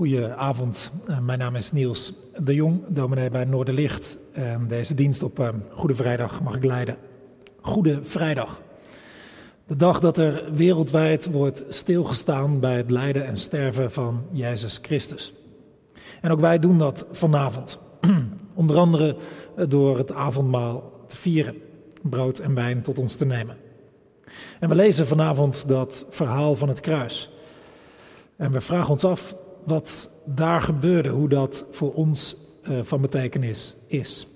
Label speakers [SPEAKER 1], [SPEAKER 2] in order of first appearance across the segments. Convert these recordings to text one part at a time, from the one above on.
[SPEAKER 1] Goedenavond, uh, mijn naam is Niels de Jong, dominee bij Noorderlicht. En deze dienst op uh, Goede Vrijdag mag ik leiden. Goede Vrijdag. De dag dat er wereldwijd wordt stilgestaan bij het lijden en sterven van Jezus Christus. En ook wij doen dat vanavond. Onder andere door het avondmaal te vieren, brood en wijn tot ons te nemen. En we lezen vanavond dat verhaal van het kruis. En we vragen ons af wat daar gebeurde, hoe dat voor ons uh, van betekenis is.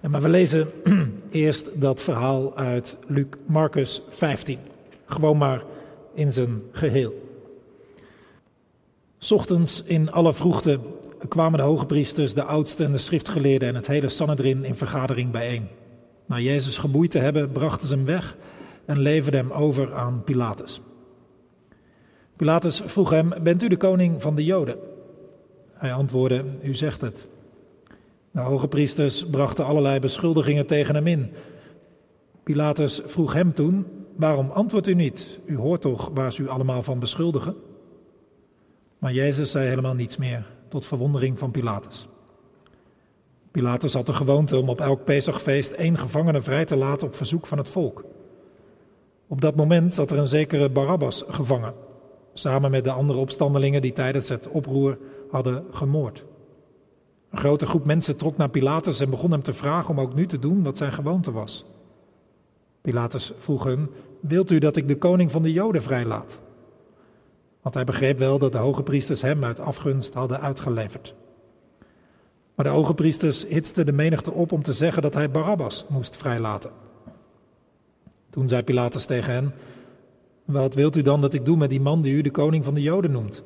[SPEAKER 1] En maar we lezen eerst dat verhaal uit Luc Marcus 15. Gewoon maar in zijn geheel. Ochtends in alle vroegte kwamen de hoge priesters, de oudsten en de schriftgeleerden en het hele Sanhedrin in vergadering bijeen. Na Jezus geboeid te hebben, brachten ze hem weg en leverden hem over aan Pilatus. Pilatus vroeg hem: Bent u de koning van de Joden? Hij antwoordde: U zegt het. De hoge priesters brachten allerlei beschuldigingen tegen hem in. Pilatus vroeg hem toen: Waarom antwoordt u niet? U hoort toch waar ze u allemaal van beschuldigen? Maar Jezus zei helemaal niets meer, tot verwondering van Pilatus. Pilatus had de gewoonte om op elk Pesachfeest één gevangene vrij te laten op verzoek van het volk. Op dat moment zat er een zekere Barabbas gevangen, samen met de andere opstandelingen die tijdens het oproer hadden gemoord. Een grote groep mensen trok naar Pilatus en begon hem te vragen om ook nu te doen wat zijn gewoonte was. Pilatus vroeg hem: Wilt u dat ik de koning van de Joden vrijlaat? Want hij begreep wel dat de hoge priesters hem uit afgunst hadden uitgeleverd. Maar de hoge priesters hitsten de menigte op om te zeggen dat hij Barabbas moest vrijlaten. Toen zei Pilatus tegen hen: Wat wilt u dan dat ik doe met die man die u de koning van de Joden noemt?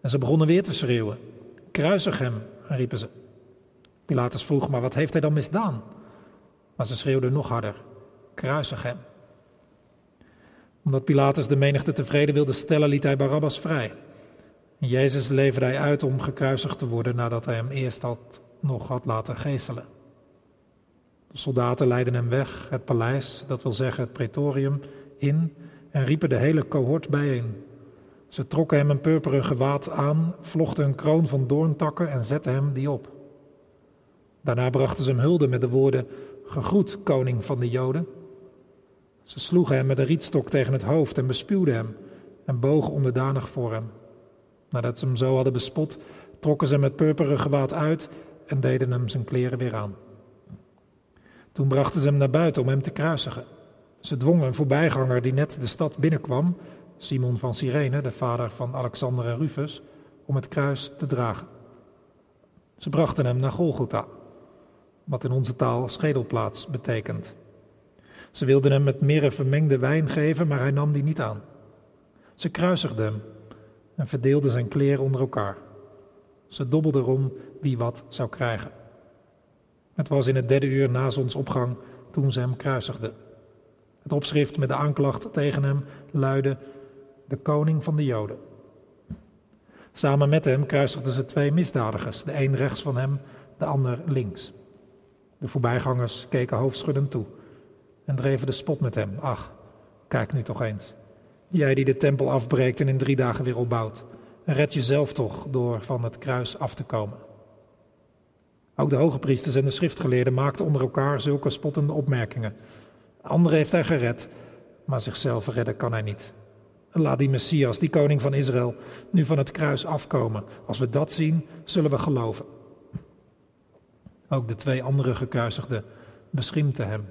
[SPEAKER 1] En ze begonnen weer te schreeuwen: Kruisig hem, riepen ze. Pilatus vroeg: Maar wat heeft hij dan misdaan? Maar ze schreeuwden nog harder: Kruisig hem. Omdat Pilatus de menigte tevreden wilde stellen, liet hij Barabbas vrij. En Jezus leverde hij uit om gekruisigd te worden nadat hij hem eerst had, nog had laten geestelen. De soldaten leidden hem weg, het paleis, dat wil zeggen het pretorium, in en riepen de hele cohort bijeen. Ze trokken hem een purperen gewaad aan, vlochten een kroon van doorntakken en zetten hem die op. Daarna brachten ze hem hulde met de woorden: Gegroet, koning van de Joden. Ze sloegen hem met een rietstok tegen het hoofd en bespuwden hem en bogen onderdanig voor hem. Nadat ze hem zo hadden bespot, trokken ze hem het purperen gewaad uit en deden hem zijn kleren weer aan. Toen brachten ze hem naar buiten om hem te kruisigen. Ze dwongen een voorbijganger die net de stad binnenkwam, Simon van Cyrene, de vader van Alexander en Rufus, om het kruis te dragen. Ze brachten hem naar Golgotha, wat in onze taal schedelplaats betekent. Ze wilden hem met mirre vermengde wijn geven, maar hij nam die niet aan. Ze kruisigden hem en verdeelden zijn kleren onder elkaar. Ze dobbelden erom wie wat zou krijgen. Het was in het derde uur na zonsopgang toen ze hem kruisigden. Het opschrift met de aanklacht tegen hem luidde: De koning van de Joden. Samen met hem kruisigden ze twee misdadigers, de een rechts van hem, de ander links. De voorbijgangers keken hoofdschuddend toe en dreven de spot met hem. Ach, kijk nu toch eens. Jij die de tempel afbreekt en in drie dagen weer opbouwt. red jezelf toch door van het kruis af te komen. Ook de hoge priesters en de schriftgeleerden maakten onder elkaar zulke spottende opmerkingen. Anderen heeft hij gered, maar zichzelf redden kan hij niet. Laat die Messias, die koning van Israël, nu van het kruis afkomen. Als we dat zien, zullen we geloven. Ook de twee andere gekruisigden beschimpten hem.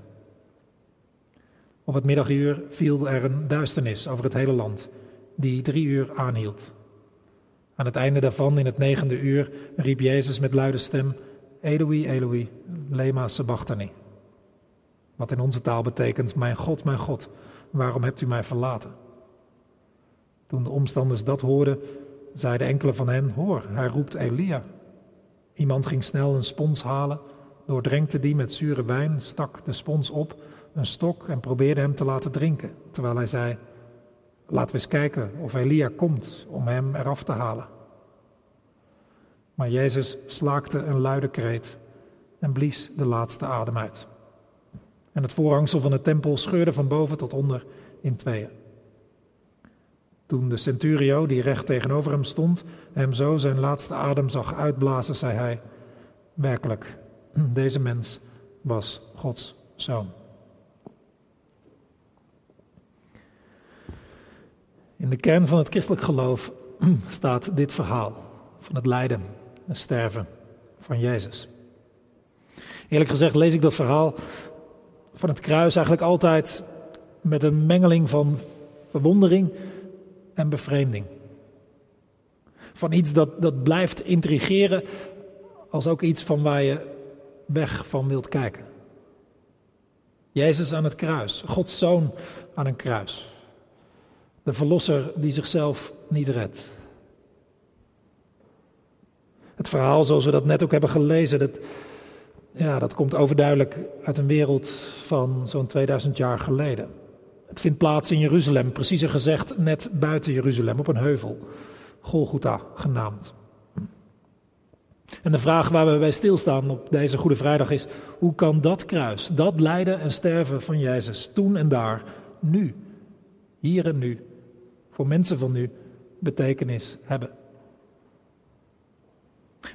[SPEAKER 1] Op het middaguur viel er een duisternis over het hele land, die drie uur aanhield. Aan het einde daarvan, in het negende uur, riep Jezus met luide stem: Eloi, Eloi, lema sabachthani. Wat in onze taal betekent, mijn God, mijn God, waarom hebt u mij verlaten? Toen de omstanders dat hoorden, zeiden enkele van hen, hoor, hij roept Elia. Iemand ging snel een spons halen, doordrenkte die met zure wijn, stak de spons op, een stok en probeerde hem te laten drinken, terwijl hij zei, laten we eens kijken of Elia komt om hem eraf te halen. Maar Jezus slaakte een luide kreet en blies de laatste adem uit. En het voorhangsel van de tempel scheurde van boven tot onder in tweeën. Toen de centurio, die recht tegenover hem stond, hem zo zijn laatste adem zag uitblazen, zei hij: Werkelijk, deze mens was Gods zoon. In de kern van het christelijk geloof staat dit verhaal van het lijden en sterven van Jezus. Eerlijk gezegd lees ik dat verhaal van het kruis eigenlijk altijd met een mengeling van verwondering en bevreemding. Van iets dat, dat blijft intrigeren, als ook iets van waar je weg van wilt kijken. Jezus aan het kruis, Gods zoon aan een kruis. De verlosser die zichzelf niet redt. Het verhaal zoals we dat net ook hebben gelezen, dat, ja, dat komt overduidelijk uit een wereld van zo'n 2000 jaar geleden. Het vindt plaats in Jeruzalem, preciezer gezegd net buiten Jeruzalem, op een heuvel, Golgotha genaamd. En de vraag waar we bij stilstaan op deze Goede Vrijdag is: hoe kan dat kruis, dat lijden en sterven van Jezus, toen en daar, nu, hier en nu, voor mensen van nu, betekenis hebben?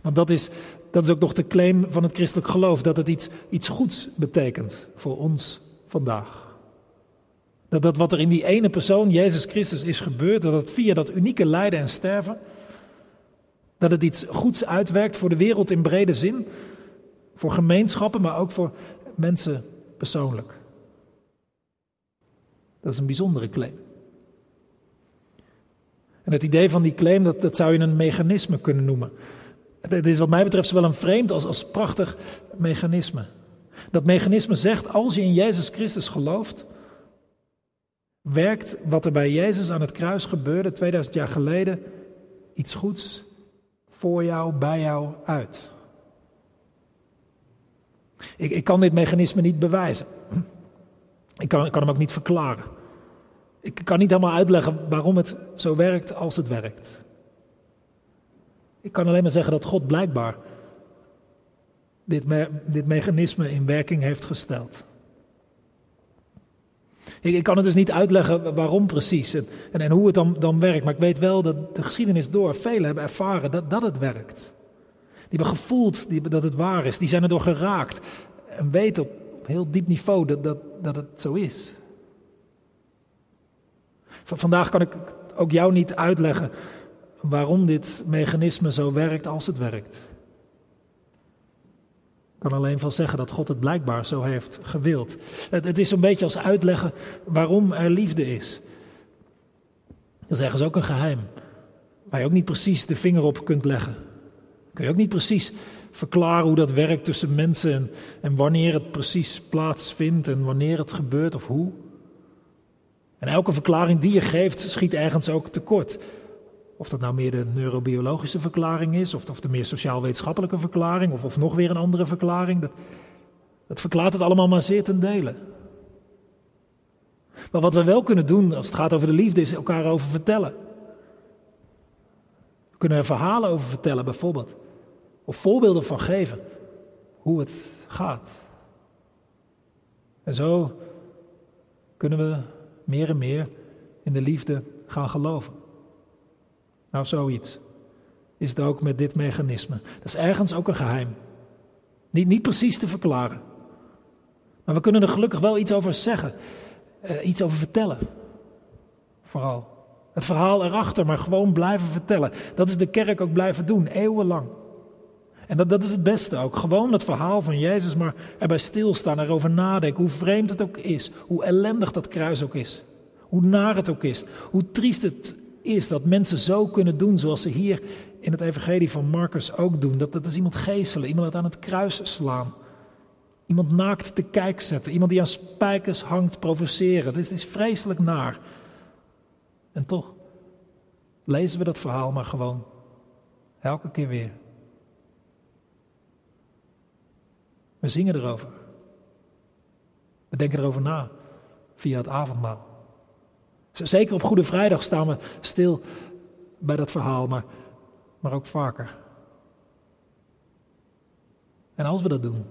[SPEAKER 1] Want dat is, dat is ook nog de claim van het christelijk geloof, dat het iets, iets goeds betekent voor ons vandaag. Dat, dat wat er in die ene persoon, Jezus Christus, is gebeurd, dat het via dat unieke lijden en sterven, dat het iets goeds uitwerkt voor de wereld in brede zin, voor gemeenschappen, maar ook voor mensen persoonlijk. Dat is een bijzondere claim. En het idee van die claim, dat, dat zou je een mechanisme kunnen noemen. Het is wat mij betreft zowel een vreemd als, als prachtig mechanisme. Dat mechanisme zegt, als je in Jezus Christus gelooft, werkt wat er bij Jezus aan het kruis gebeurde 2000 jaar geleden iets goeds voor jou, bij jou uit. Ik, ik kan dit mechanisme niet bewijzen. Ik kan, ik kan hem ook niet verklaren. Ik kan niet helemaal uitleggen waarom het zo werkt als het werkt. Ik kan alleen maar zeggen dat God blijkbaar dit, me, dit mechanisme in werking heeft gesteld. Ik, ik, kan het dus niet uitleggen waarom precies en, en, hoe het dan, dan werkt, maar ik weet wel dat de geschiedenis door velen hebben ervaren dat, dat het werkt. Die hebben gevoeld die, dat het waar is, die zijn erdoor geraakt en weten op heel diep niveau dat, dat, dat het zo is. Vandaag kan ik ook jou niet uitleggen waarom dit mechanisme zo werkt als het werkt. Ik kan alleen van zeggen dat God het blijkbaar zo heeft gewild. Het, is een beetje als uitleggen waarom er liefde is. Dat is ergens ook een geheim. Waar je ook niet precies de vinger op kunt leggen. Kun je ook niet precies verklaren hoe dat werkt tussen mensen en, en wanneer het precies plaatsvindt en wanneer het gebeurt of hoe. En elke verklaring die je geeft schiet ergens ook tekort. Of dat nou meer de neurobiologische verklaring is, of, of de meer sociaal-wetenschappelijke verklaring, of, of nog weer een andere verklaring. Dat, dat verklaart het allemaal maar zeer ten dele. Maar wat we wel kunnen doen als het gaat over de liefde, is elkaar over vertellen. We kunnen er verhalen over vertellen, bijvoorbeeld. Of voorbeelden van geven. Hoe het gaat. En zo kunnen we meer en meer in de liefde gaan geloven. Nou, zoiets is het ook met dit mechanisme. Dat is ergens ook een geheim. Niet, niet precies te verklaren. Maar we kunnen er gelukkig wel iets over zeggen. Uh, iets over vertellen. Vooral. Het verhaal erachter, maar gewoon blijven vertellen. Dat is de kerk ook blijven doen, eeuwenlang. En dat, dat is het beste ook. Gewoon het verhaal van Jezus, maar erbij stilstaan, erover nadenken. Hoe vreemd het ook is. Hoe ellendig dat kruis ook is. Hoe naar het ook is. Hoe triest het is dat mensen zo kunnen doen zoals ze hier in het evangelie van Marcus ook doen. Dat, dat is iemand geestelen, iemand aan het kruis slaan. Iemand naakt te kijk zetten, iemand die aan spijkers hangt provoceren. Dit is, is vreselijk naar. En toch lezen we dat verhaal maar gewoon elke keer weer. We zingen erover. We denken erover na via het avondmaal. Zeker op Goede Vrijdag staan we stil bij dat verhaal, maar, maar ook vaker. En als we dat doen,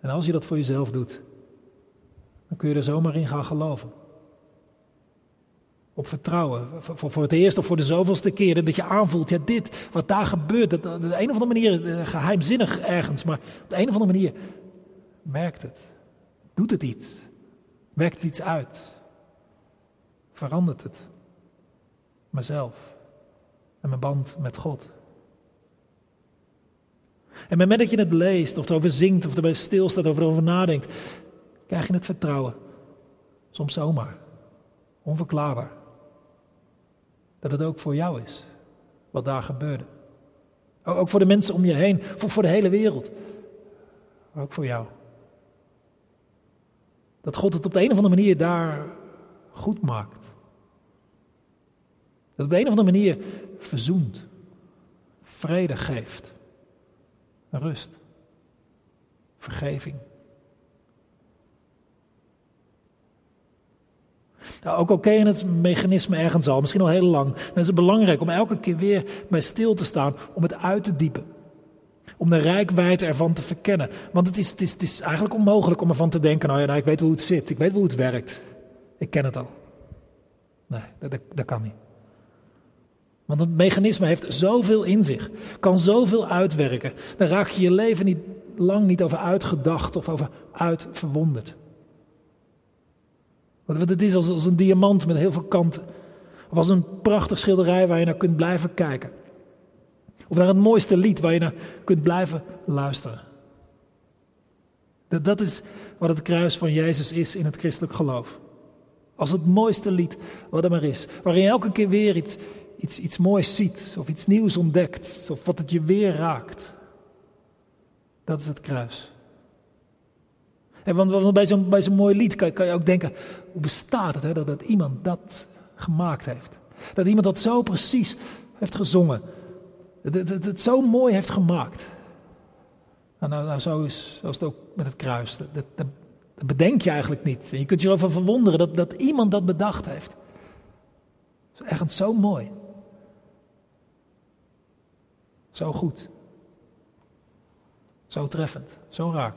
[SPEAKER 1] en als je dat voor jezelf doet, dan kun je er zomaar in gaan geloven. Op vertrouwen. Voor, het eerst of voor de zoveelste keer. Dat je aanvoelt, ja dit, wat daar gebeurt. Dat, op de een of andere manier, eh, geheimzinnig ergens. Maar op de een of andere manier merkt het. Doet het iets. Werkt het iets uit. Verandert het. Mezelf. En mijn band met God. En met dat je het leest, of erover zingt, of erbij stilstaat, of erover nadenkt, krijg je het vertrouwen. Soms zomaar. Onverklaarbaar. Dat het ook voor jou is, wat daar gebeurde. Ook voor de mensen om je heen, voor, voor de hele wereld. ook voor jou. Dat God het op de een of andere manier daar goed maakt. Dat op de een of andere manier verzoent, vrede geeft, rust, vergeving. Nou, ook ken je het mechanisme ergens al, misschien al heel lang, dan is het belangrijk om elke keer weer bij stil te staan, om het uit te diepen. Om de rijkwijde ervan te verkennen. Want het is, het, is, het is eigenlijk onmogelijk om ervan te denken, nou ja, nou, ik weet hoe het zit, ik weet hoe het werkt. Ik ken het al. Nee, dat, dat kan niet. Want het mechanisme heeft zoveel in zich, kan zoveel uitwerken. Daar raak je je leven niet, lang niet over uitgedacht of over uitverwonderd. Want het is als, als een diamant met heel veel kanten. Of als een prachtig schilderij waar je naar kunt blijven kijken. Of naar het mooiste lied waar je naar kunt blijven luisteren. Dat, dat is wat het kruis van Jezus is in het christelijk geloof. Als het mooiste lied wat er maar is. Waarin je elke keer weer iets, iets, iets moois ziet. Of iets nieuws ontdekt. Of wat het je weer raakt. Dat is het kruis. En want bij zo'n bij zo'n mooi lied kan, je ook denken, hoe bestaat het hè, dat, dat iemand dat gemaakt heeft? Dat iemand dat zo precies heeft gezongen. Dat het, zo mooi heeft gemaakt. Nou, nou, zo, is, het ook met het kruis. Dat, dat, bedenk je eigenlijk niet. Je kunt je erover verwonderen dat, dat iemand dat bedacht heeft. Is echt zo mooi. Zo goed. Zo treffend. Zo raak.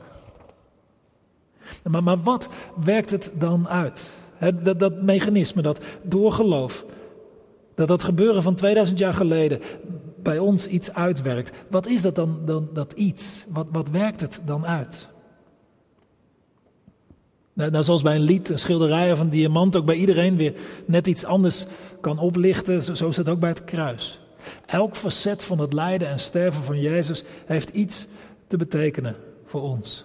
[SPEAKER 1] Maar, maar wat werkt het dan uit? dat, dat mechanisme, dat doorgeloof, dat dat gebeuren van 2000 jaar geleden bij ons iets uitwerkt. Wat is dat dan, dan dat iets? Wat, wat werkt het dan uit? Nou, nou, zoals bij een lied, een schilderij of een diamant ook bij iedereen weer net iets anders kan oplichten, zo is het ook bij het kruis. Elk facet van het lijden en sterven van Jezus heeft iets te betekenen voor ons.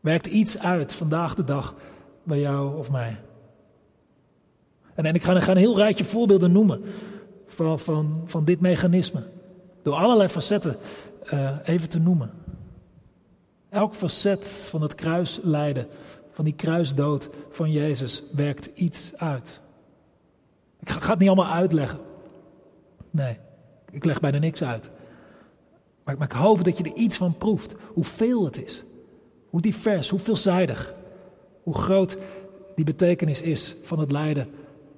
[SPEAKER 1] Werkt iets uit vandaag de dag bij jou of mij? En, ik ga, een heel rijtje voorbeelden noemen van, van, van dit mechanisme. Door allerlei facetten uh, even te noemen. Elk facet van het kruislijden, van die kruisdood van Jezus, werkt iets uit. Ik ga, het niet allemaal uitleggen. Nee, ik leg bijna niks uit. Maar, ik hoop dat je er iets van proeft, hoeveel het is. Hoe divers, hoe veelzijdig, hoe groot die betekenis is van het lijden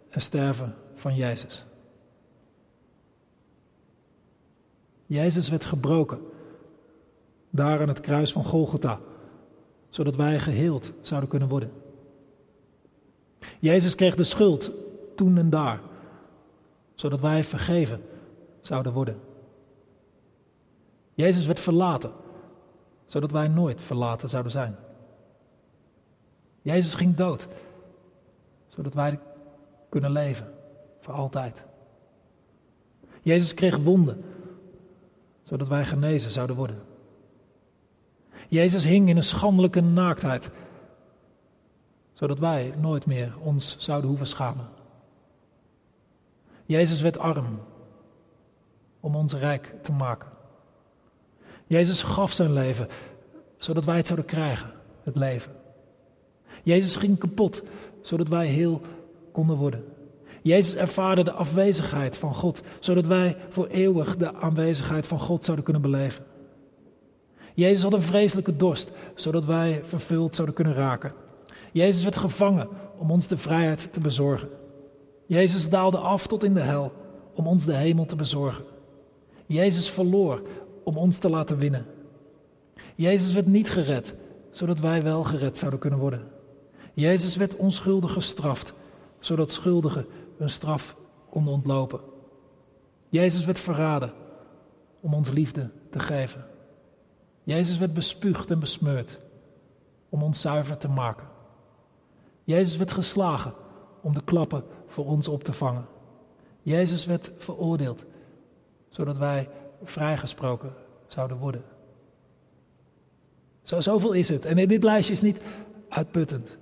[SPEAKER 1] en sterven van Jezus. Jezus werd gebroken, daar aan het kruis van Golgotha, zodat wij geheeld zouden kunnen worden. Jezus kreeg de schuld toen en daar, zodat wij vergeven zouden worden. Jezus werd verlaten, zodat wij nooit verlaten zouden zijn. Jezus ging dood, zodat wij kunnen leven voor altijd. Jezus kreeg wonden, zodat wij genezen zouden worden. Jezus hing in een schandelijke naaktheid, zodat wij nooit meer ons zouden hoeven schamen. Jezus werd arm om ons rijk te maken. Jezus gaf zijn leven, zodat wij het zouden krijgen, het leven. Jezus ging kapot, zodat wij heel konden worden. Jezus ervaarde de afwezigheid van God, zodat wij voor eeuwig de aanwezigheid van God zouden kunnen beleven. Jezus had een vreselijke dorst, zodat wij vervuld zouden kunnen raken. Jezus werd gevangen om ons de vrijheid te bezorgen. Jezus daalde af tot in de hel om ons de hemel te bezorgen. Jezus verloor om ons te laten winnen. Jezus werd niet gered, zodat wij wel gered zouden kunnen worden. Jezus werd onschuldig gestraft, zodat schuldigen hun straf konden ontlopen. Jezus werd verraden om ons liefde te geven. Jezus werd bespuugd en besmeurd om ons zuiver te maken. Jezus werd geslagen om de klappen voor ons op te vangen. Jezus werd veroordeeld zodat wij vrijgesproken zouden worden. Zo, zoveel is het. En dit lijstje is niet uitputtend.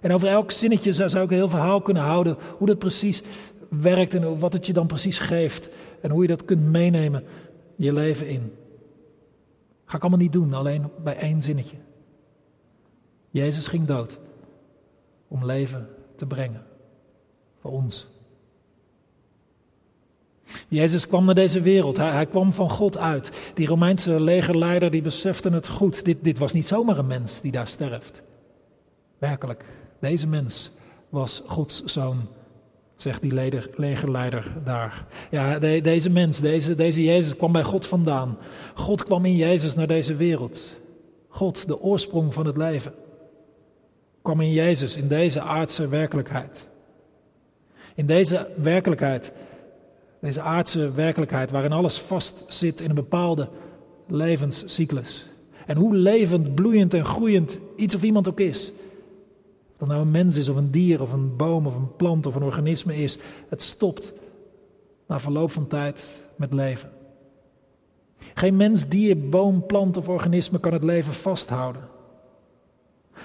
[SPEAKER 1] En over elk zinnetje zou, zou ik een heel verhaal kunnen houden. Hoe dat precies werkt en wat het je dan precies geeft. En hoe je dat kunt meenemen je leven in. Ga ik allemaal niet doen, alleen bij één zinnetje. Jezus ging dood om leven te brengen voor ons. Jezus kwam naar deze wereld. Hij, hij, kwam van God uit. Die Romeinse legerleider die besefte het goed. Dit, dit was niet zomaar een mens die daar sterft. Werkelijk, deze mens was Gods zoon, zegt die legerleider daar. Ja, deze mens, deze, deze Jezus kwam bij God vandaan. God kwam in Jezus naar deze wereld. God, de oorsprong van het leven, kwam in Jezus, in deze aardse werkelijkheid. In deze werkelijkheid deze aardse werkelijkheid waarin alles vast zit in een bepaalde levenscyclus. En hoe levend, bloeiend en groeiend iets of iemand ook is. Of nou een mens is of een dier of een boom of een plant of een organisme is. Het stopt na verloop van tijd met leven. Geen mens, dier, boom, plant of organisme kan het leven vasthouden.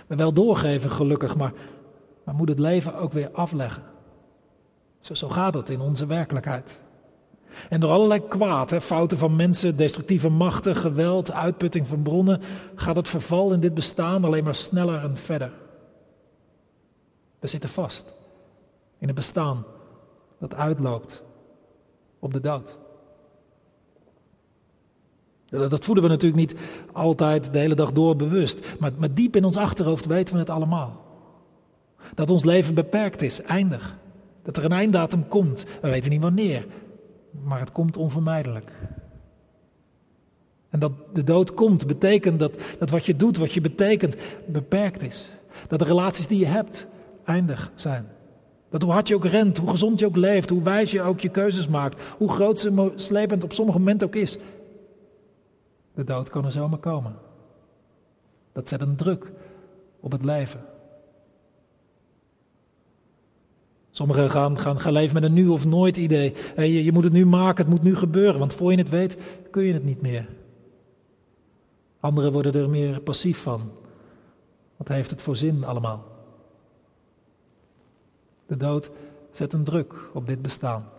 [SPEAKER 1] We wel doorgeven gelukkig, maar, maar moet het leven ook weer afleggen. Zo, gaat het in onze werkelijkheid. En door allerlei kwaad, fouten van mensen, destructieve machten, geweld, uitputting van bronnen, gaat het verval in dit bestaan alleen maar sneller en verder. We zitten vast in een bestaan dat uitloopt op de dood. Dat voelen we natuurlijk niet altijd de hele dag door bewust, maar, maar diep in ons achterhoofd weten we het allemaal. Dat ons leven beperkt is, eindig. Dat er een einddatum komt, we weten niet wanneer maar het komt onvermijdelijk. En dat de dood komt, betekent dat, dat wat je doet, wat je betekent, beperkt is. Dat de relaties die je hebt eindig zijn. Dat hoe hard je ook rent, hoe gezond je ook leeft, hoe wijs je ook je keuzes maakt, hoe groot ze slepend op sommige momenten ook is. De dood kan er zomaar komen. Dat zet een druk op het leven. Sommigen gaan, gaan, gaan leven met een nu of nooit idee. Je, je moet het nu maken, het moet nu gebeuren, want voor je het weet kun je het niet meer. Anderen worden er meer passief van. Wat heeft het voor zin allemaal? De dood zet een druk op dit bestaan.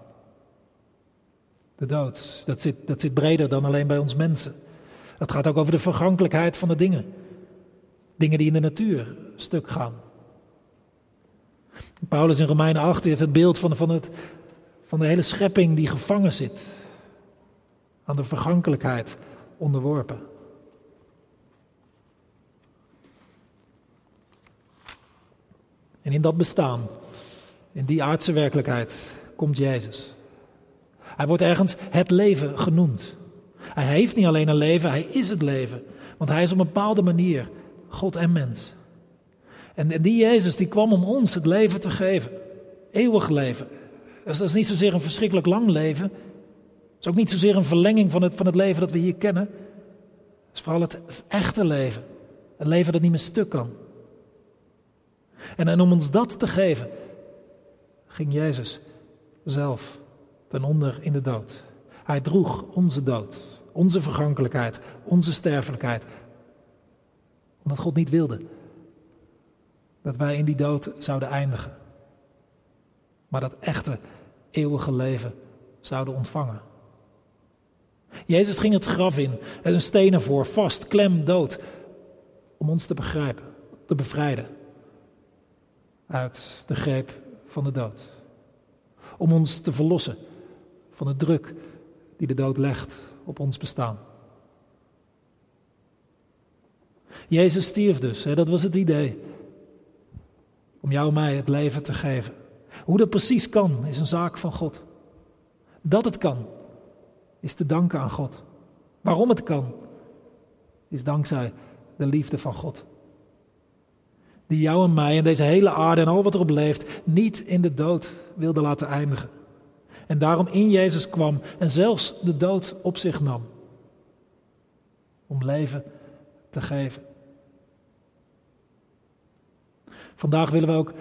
[SPEAKER 1] De dood, dat zit, dat zit breder dan alleen bij ons mensen. Het gaat ook over de vergankelijkheid van de dingen. Dingen die in de natuur stuk gaan. Paulus in Romeinen 8 heeft het beeld van, van, het, van de hele schepping die gevangen zit. Aan de vergankelijkheid onderworpen. En in dat bestaan, in die aardse werkelijkheid, komt Jezus. Hij wordt ergens het leven genoemd. Hij heeft niet alleen een leven, hij is het leven. Want hij is op een bepaalde manier God en mens. En die Jezus die kwam om ons het leven te geven. Eeuwig leven. Dat is niet zozeer een verschrikkelijk lang leven. Het is ook niet zozeer een verlenging van het, van het leven dat we hier kennen. Het is vooral het, echte leven. Een leven dat niet meer stuk kan. En, en om ons dat te geven, ging Jezus zelf ten onder in de dood. Hij droeg onze dood, onze vergankelijkheid, onze sterfelijkheid. Omdat God niet wilde dat wij in die dood zouden eindigen. Maar dat echte eeuwige leven zouden ontvangen. Jezus ging het graf in, en een stenen voor, vast, klem, dood. Om ons te begrijpen, te bevrijden. Uit de greep van de dood. Om ons te verlossen van de druk die de dood legt op ons bestaan. Jezus stierf dus, hè, dat was het idee. Om jou en mij het leven te geven. Hoe dat precies kan, is een zaak van God. Dat het kan, is te danken aan God. Waarom het kan, is dankzij de liefde van God. Die jou en mij en deze hele aarde en al wat erop leeft niet in de dood wilde laten eindigen. En daarom in Jezus kwam en zelfs de dood op zich nam. Om leven te geven. Vandaag willen we ook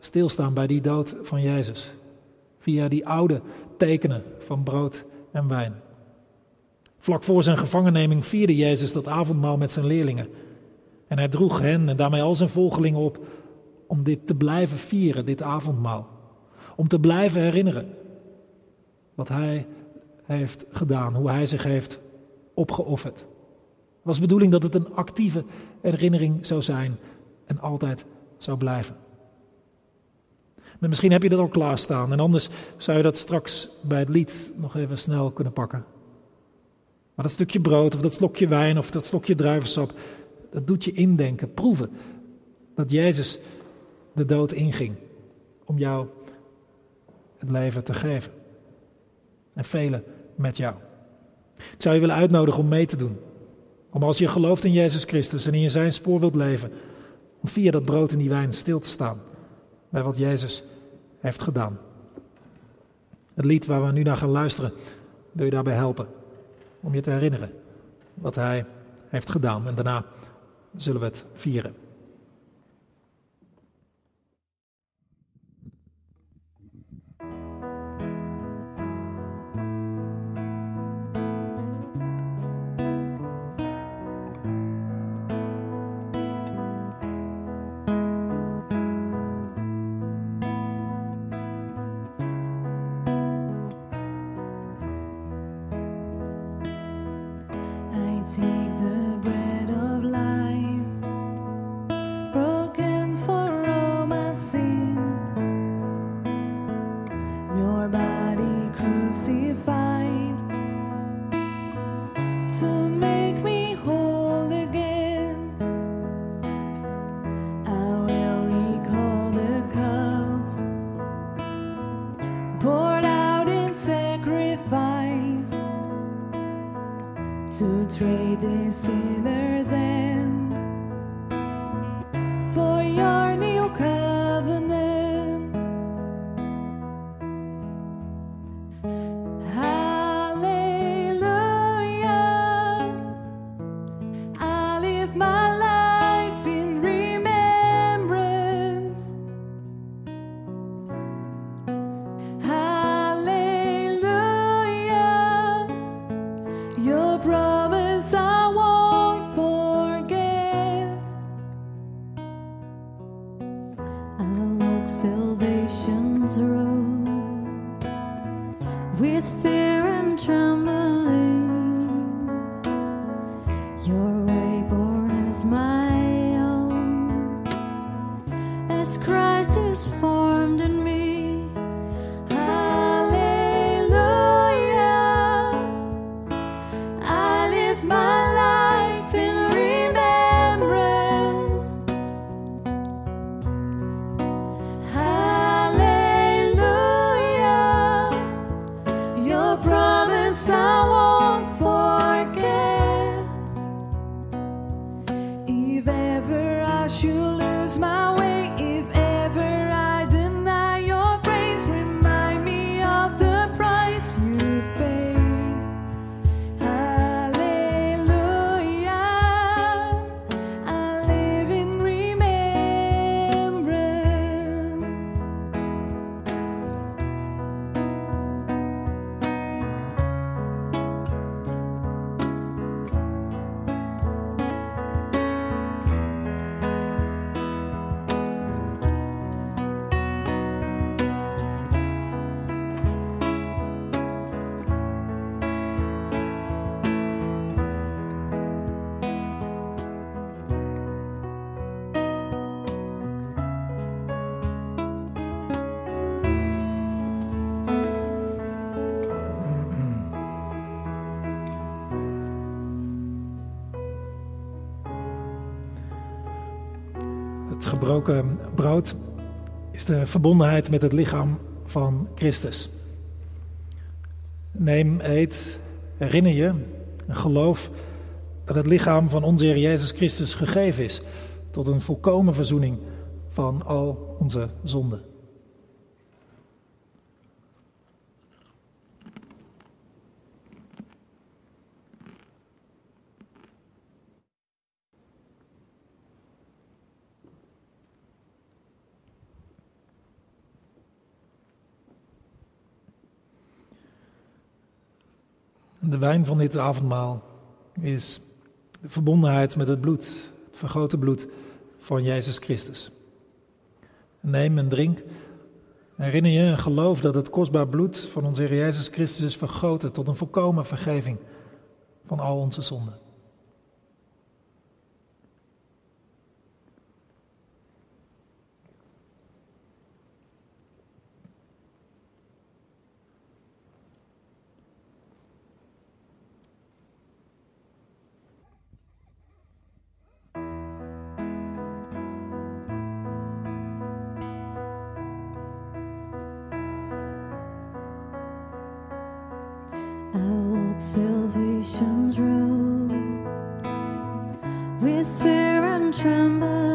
[SPEAKER 1] stilstaan bij die dood van Jezus. Via die oude tekenen van brood en wijn. Vlak voor zijn gevangenneming vierde Jezus dat avondmaal met zijn leerlingen. En hij droeg hen en daarmee al zijn volgelingen op om dit te blijven vieren, dit avondmaal. Om te blijven herinneren wat hij heeft gedaan, hoe hij zich heeft opgeofferd. Het was de bedoeling dat het een actieve herinnering zou zijn en altijd zou blijven. Maar misschien heb je dat al klaarstaan en anders zou je dat straks bij het lied nog even snel kunnen pakken. Maar dat stukje brood of dat slokje wijn of dat slokje druivensap, dat doet je indenken, proeven dat Jezus de dood inging om jou het leven te geven. En velen met jou. Ik zou je willen uitnodigen om mee te doen. Om als je gelooft in Jezus Christus en in zijn spoor wilt leven, om via dat brood en die wijn stil te staan bij wat Jezus heeft gedaan. Het lied waar we nu naar gaan luisteren, wil je daarbij helpen. Om je te herinneren wat hij heeft gedaan. En daarna zullen we het vieren. to trade the sinners and de verbondenheid met het lichaam van Christus. Neem, eet, herinner je en geloof dat het lichaam van onze Heer Jezus Christus gegeven is tot een volkomen verzoening van al onze zonden. De wijn van dit avondmaal is de verbondenheid met het bloed, het vergoten bloed van Jezus Christus. Neem en drink. Herinner je en geloof dat het kostbaar bloed van onze Heer Jezus Christus is vergoten tot een volkomen vergeving van al onze zonden.
[SPEAKER 2] with fear and tremble.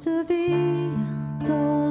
[SPEAKER 2] To be.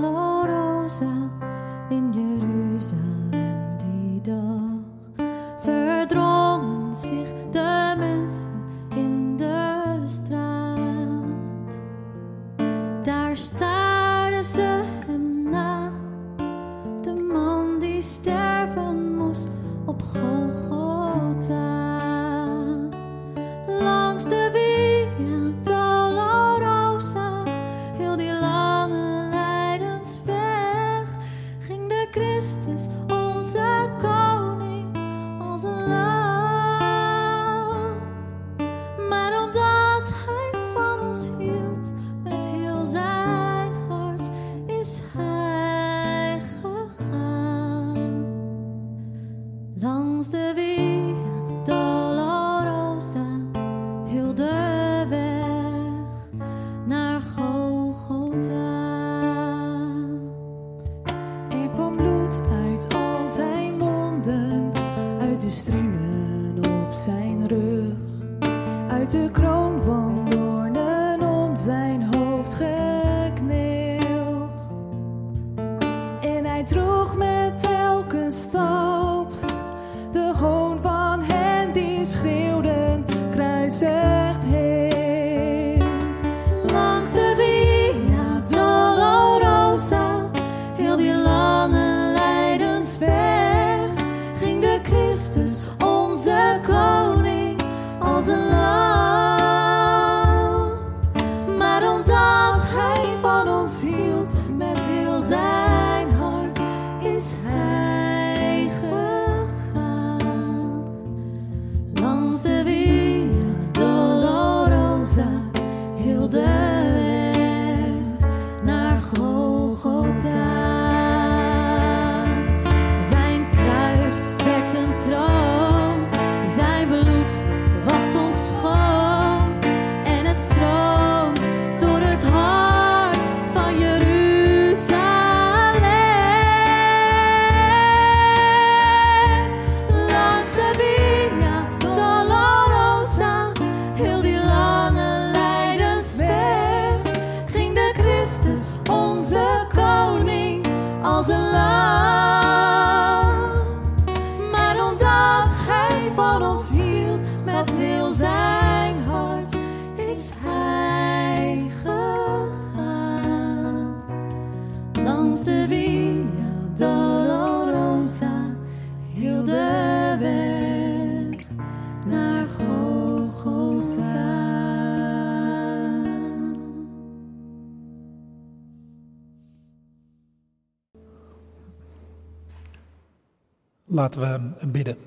[SPEAKER 1] Laten we bidden.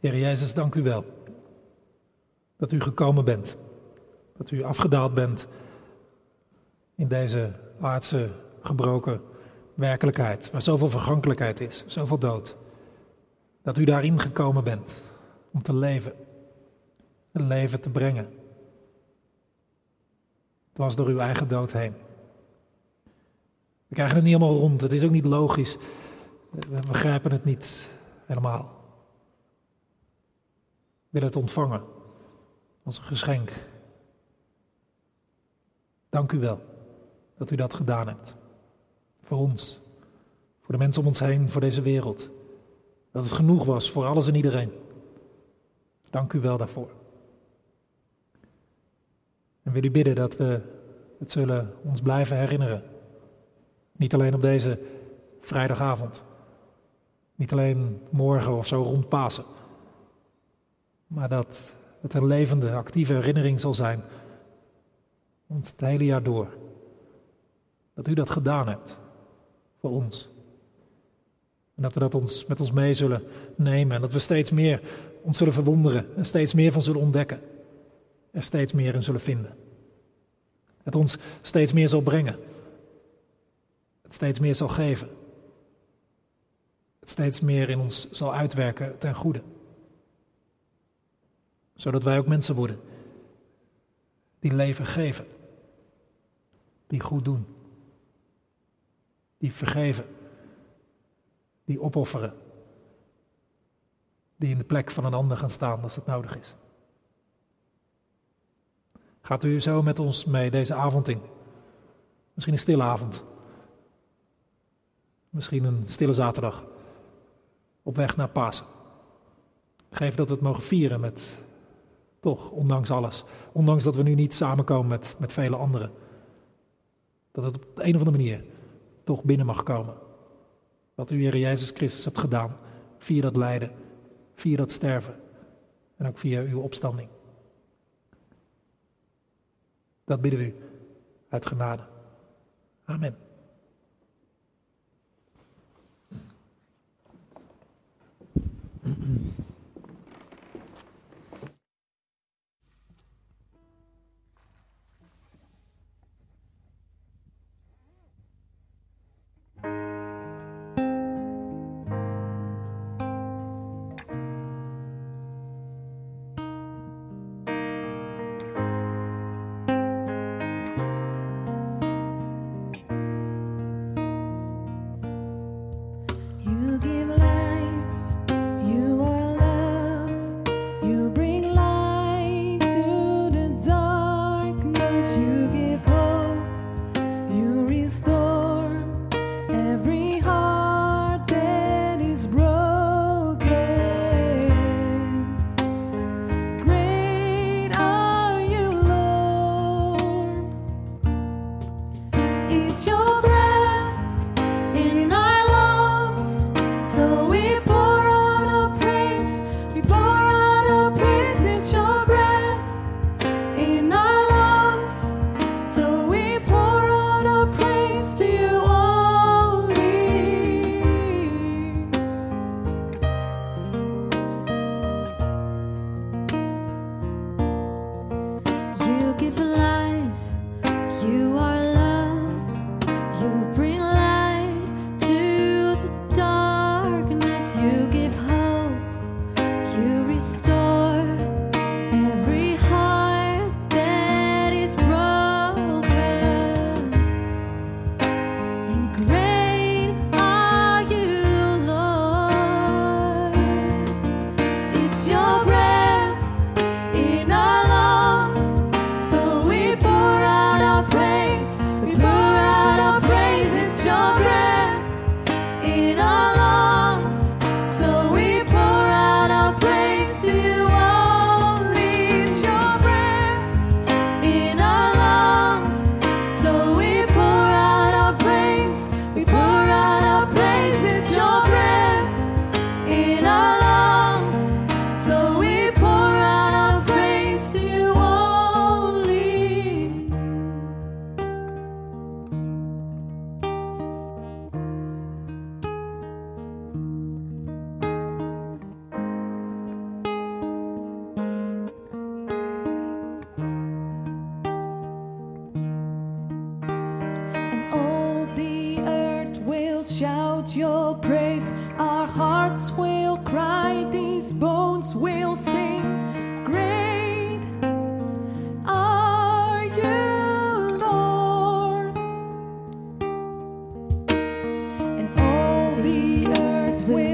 [SPEAKER 1] Heer Jezus, dank u wel dat u gekomen bent. Dat u afgedaald bent in deze aardse gebroken werkelijkheid, waar zoveel vergankelijkheid is, zoveel dood. Dat u daarin gekomen bent om te leven, een leven te brengen. Het was door uw eigen dood heen. We krijgen het niet helemaal rond, het is ook niet logisch. We begrijpen het niet helemaal. We willen het ontvangen als een geschenk. Dank u wel dat u dat gedaan hebt. Voor ons, voor de mensen om ons heen, voor deze wereld. Dat het genoeg was voor alles en iedereen. Dank u wel daarvoor. En wil u bidden dat we het zullen ons blijven herinneren. Niet alleen op deze vrijdagavond. Niet alleen morgen of zo rond Pasen. Maar dat het een levende, actieve herinnering zal zijn. Ons het hele jaar door. Dat u dat gedaan hebt. Voor ons. En dat we dat ons, met ons mee zullen nemen. En dat we steeds meer ons zullen verwonderen. En steeds meer van zullen ontdekken. Er steeds meer in zullen vinden. Het ons steeds meer zal brengen. Het steeds meer zal geven. Steeds meer in ons zal uitwerken ten goede. Zodat wij ook mensen worden die leven geven. Die goed doen. Die vergeven. Die opofferen. Die in de plek van een ander gaan staan als het nodig is. Gaat u zo met ons mee deze avond in? Misschien een stille avond. Misschien een stille zaterdag. Op weg naar Pasen. Geef dat we het mogen vieren met, toch, ondanks alles. Ondanks dat we nu niet samenkomen met, met vele anderen. Dat het op de een of andere manier toch binnen mag komen. Wat u, Heer Jezus Christus, hebt gedaan. Via dat lijden, via dat sterven. En ook via uw opstanding. Dat bidden we u uit genade. Amen.
[SPEAKER 2] Mm-mm.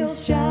[SPEAKER 2] shine.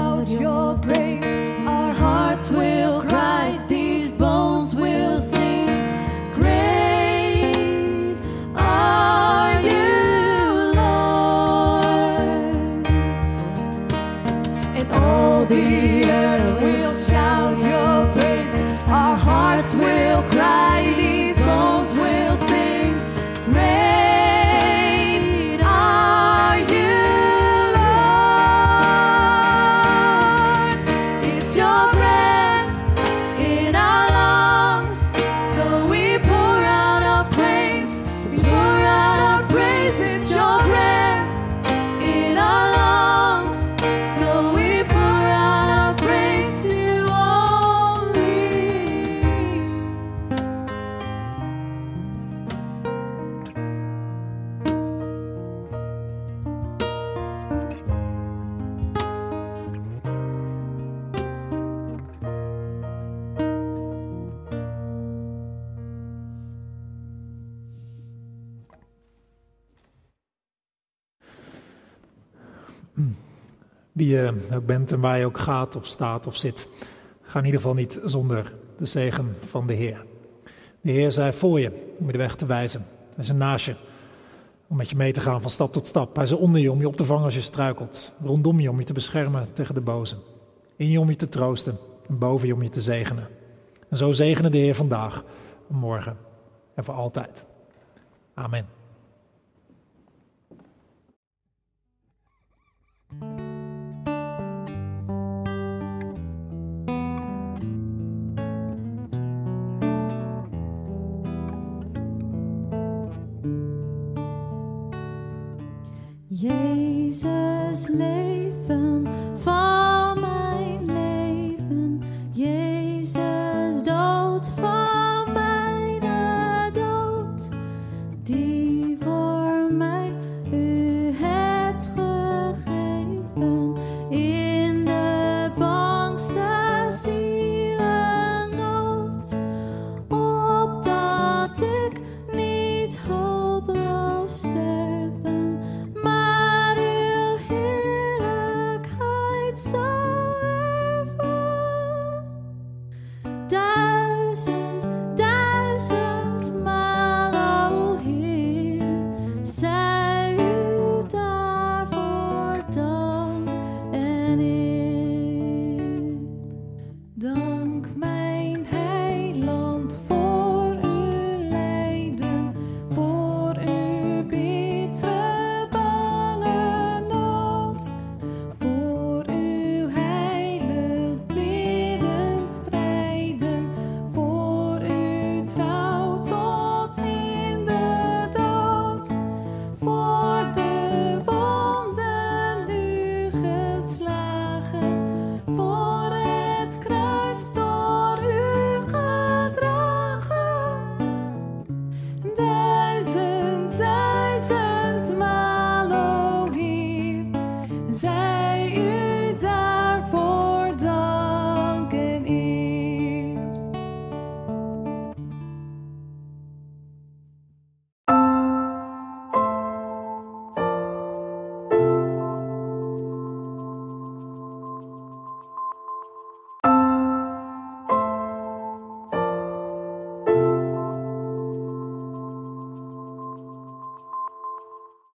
[SPEAKER 1] Wie je ook bent en waar je ook gaat of staat of zit, ga in ieder geval niet zonder de zegen van de Heer. De Heer zei voor je om je de weg te wijzen. Hij is naast je om met je mee te gaan van stap tot stap. Hij is onder je om je op te vangen als je struikelt. Rondom je om je te beschermen tegen de boze. In je om je te troosten en boven je om je te zegenen. En zo zegenen de Heer vandaag, morgen en voor altijd. Amen. Jezus leeft.